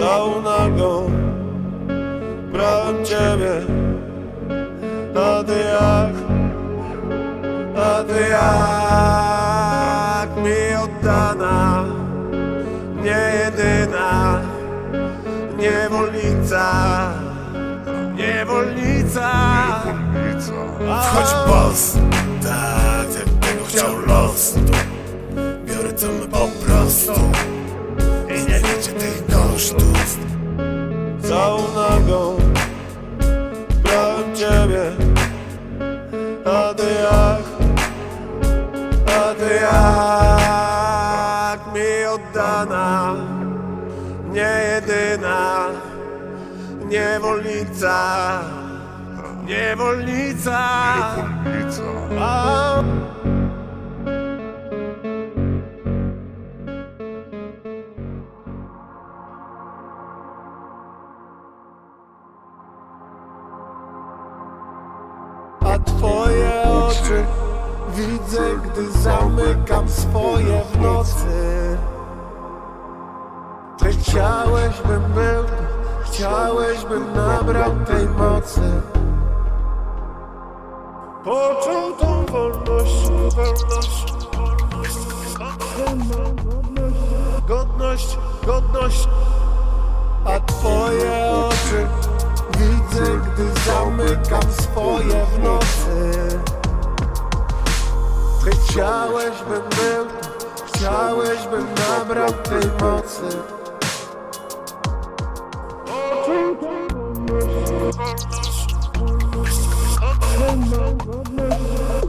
nogą Brałem ciebie. A ty jak A ty jak Mi oddana Nie jedyna Niewolnica Niewolnica. Wchodź boss, tak jak tego chciał los. Biorę my po prostu. I nie liczę tych kosztów Całą nogą Brałem ciebie. A ty jak? A ty jak Mi oddana? Nie jedyna Niewolnica. Niewolnica. A- Twoje oczy widzę, gdy zamykam swoje w nocy. Ty chciałeś, bym był chciałeś, bym nabrał tej mocy. Poczuł tą wolność, wolność, godność, godność. A twoje oczy widzę, gdy zamykam swoje chciałeś, bym był chciałeś, bym nabrał tej mocy. Poczuł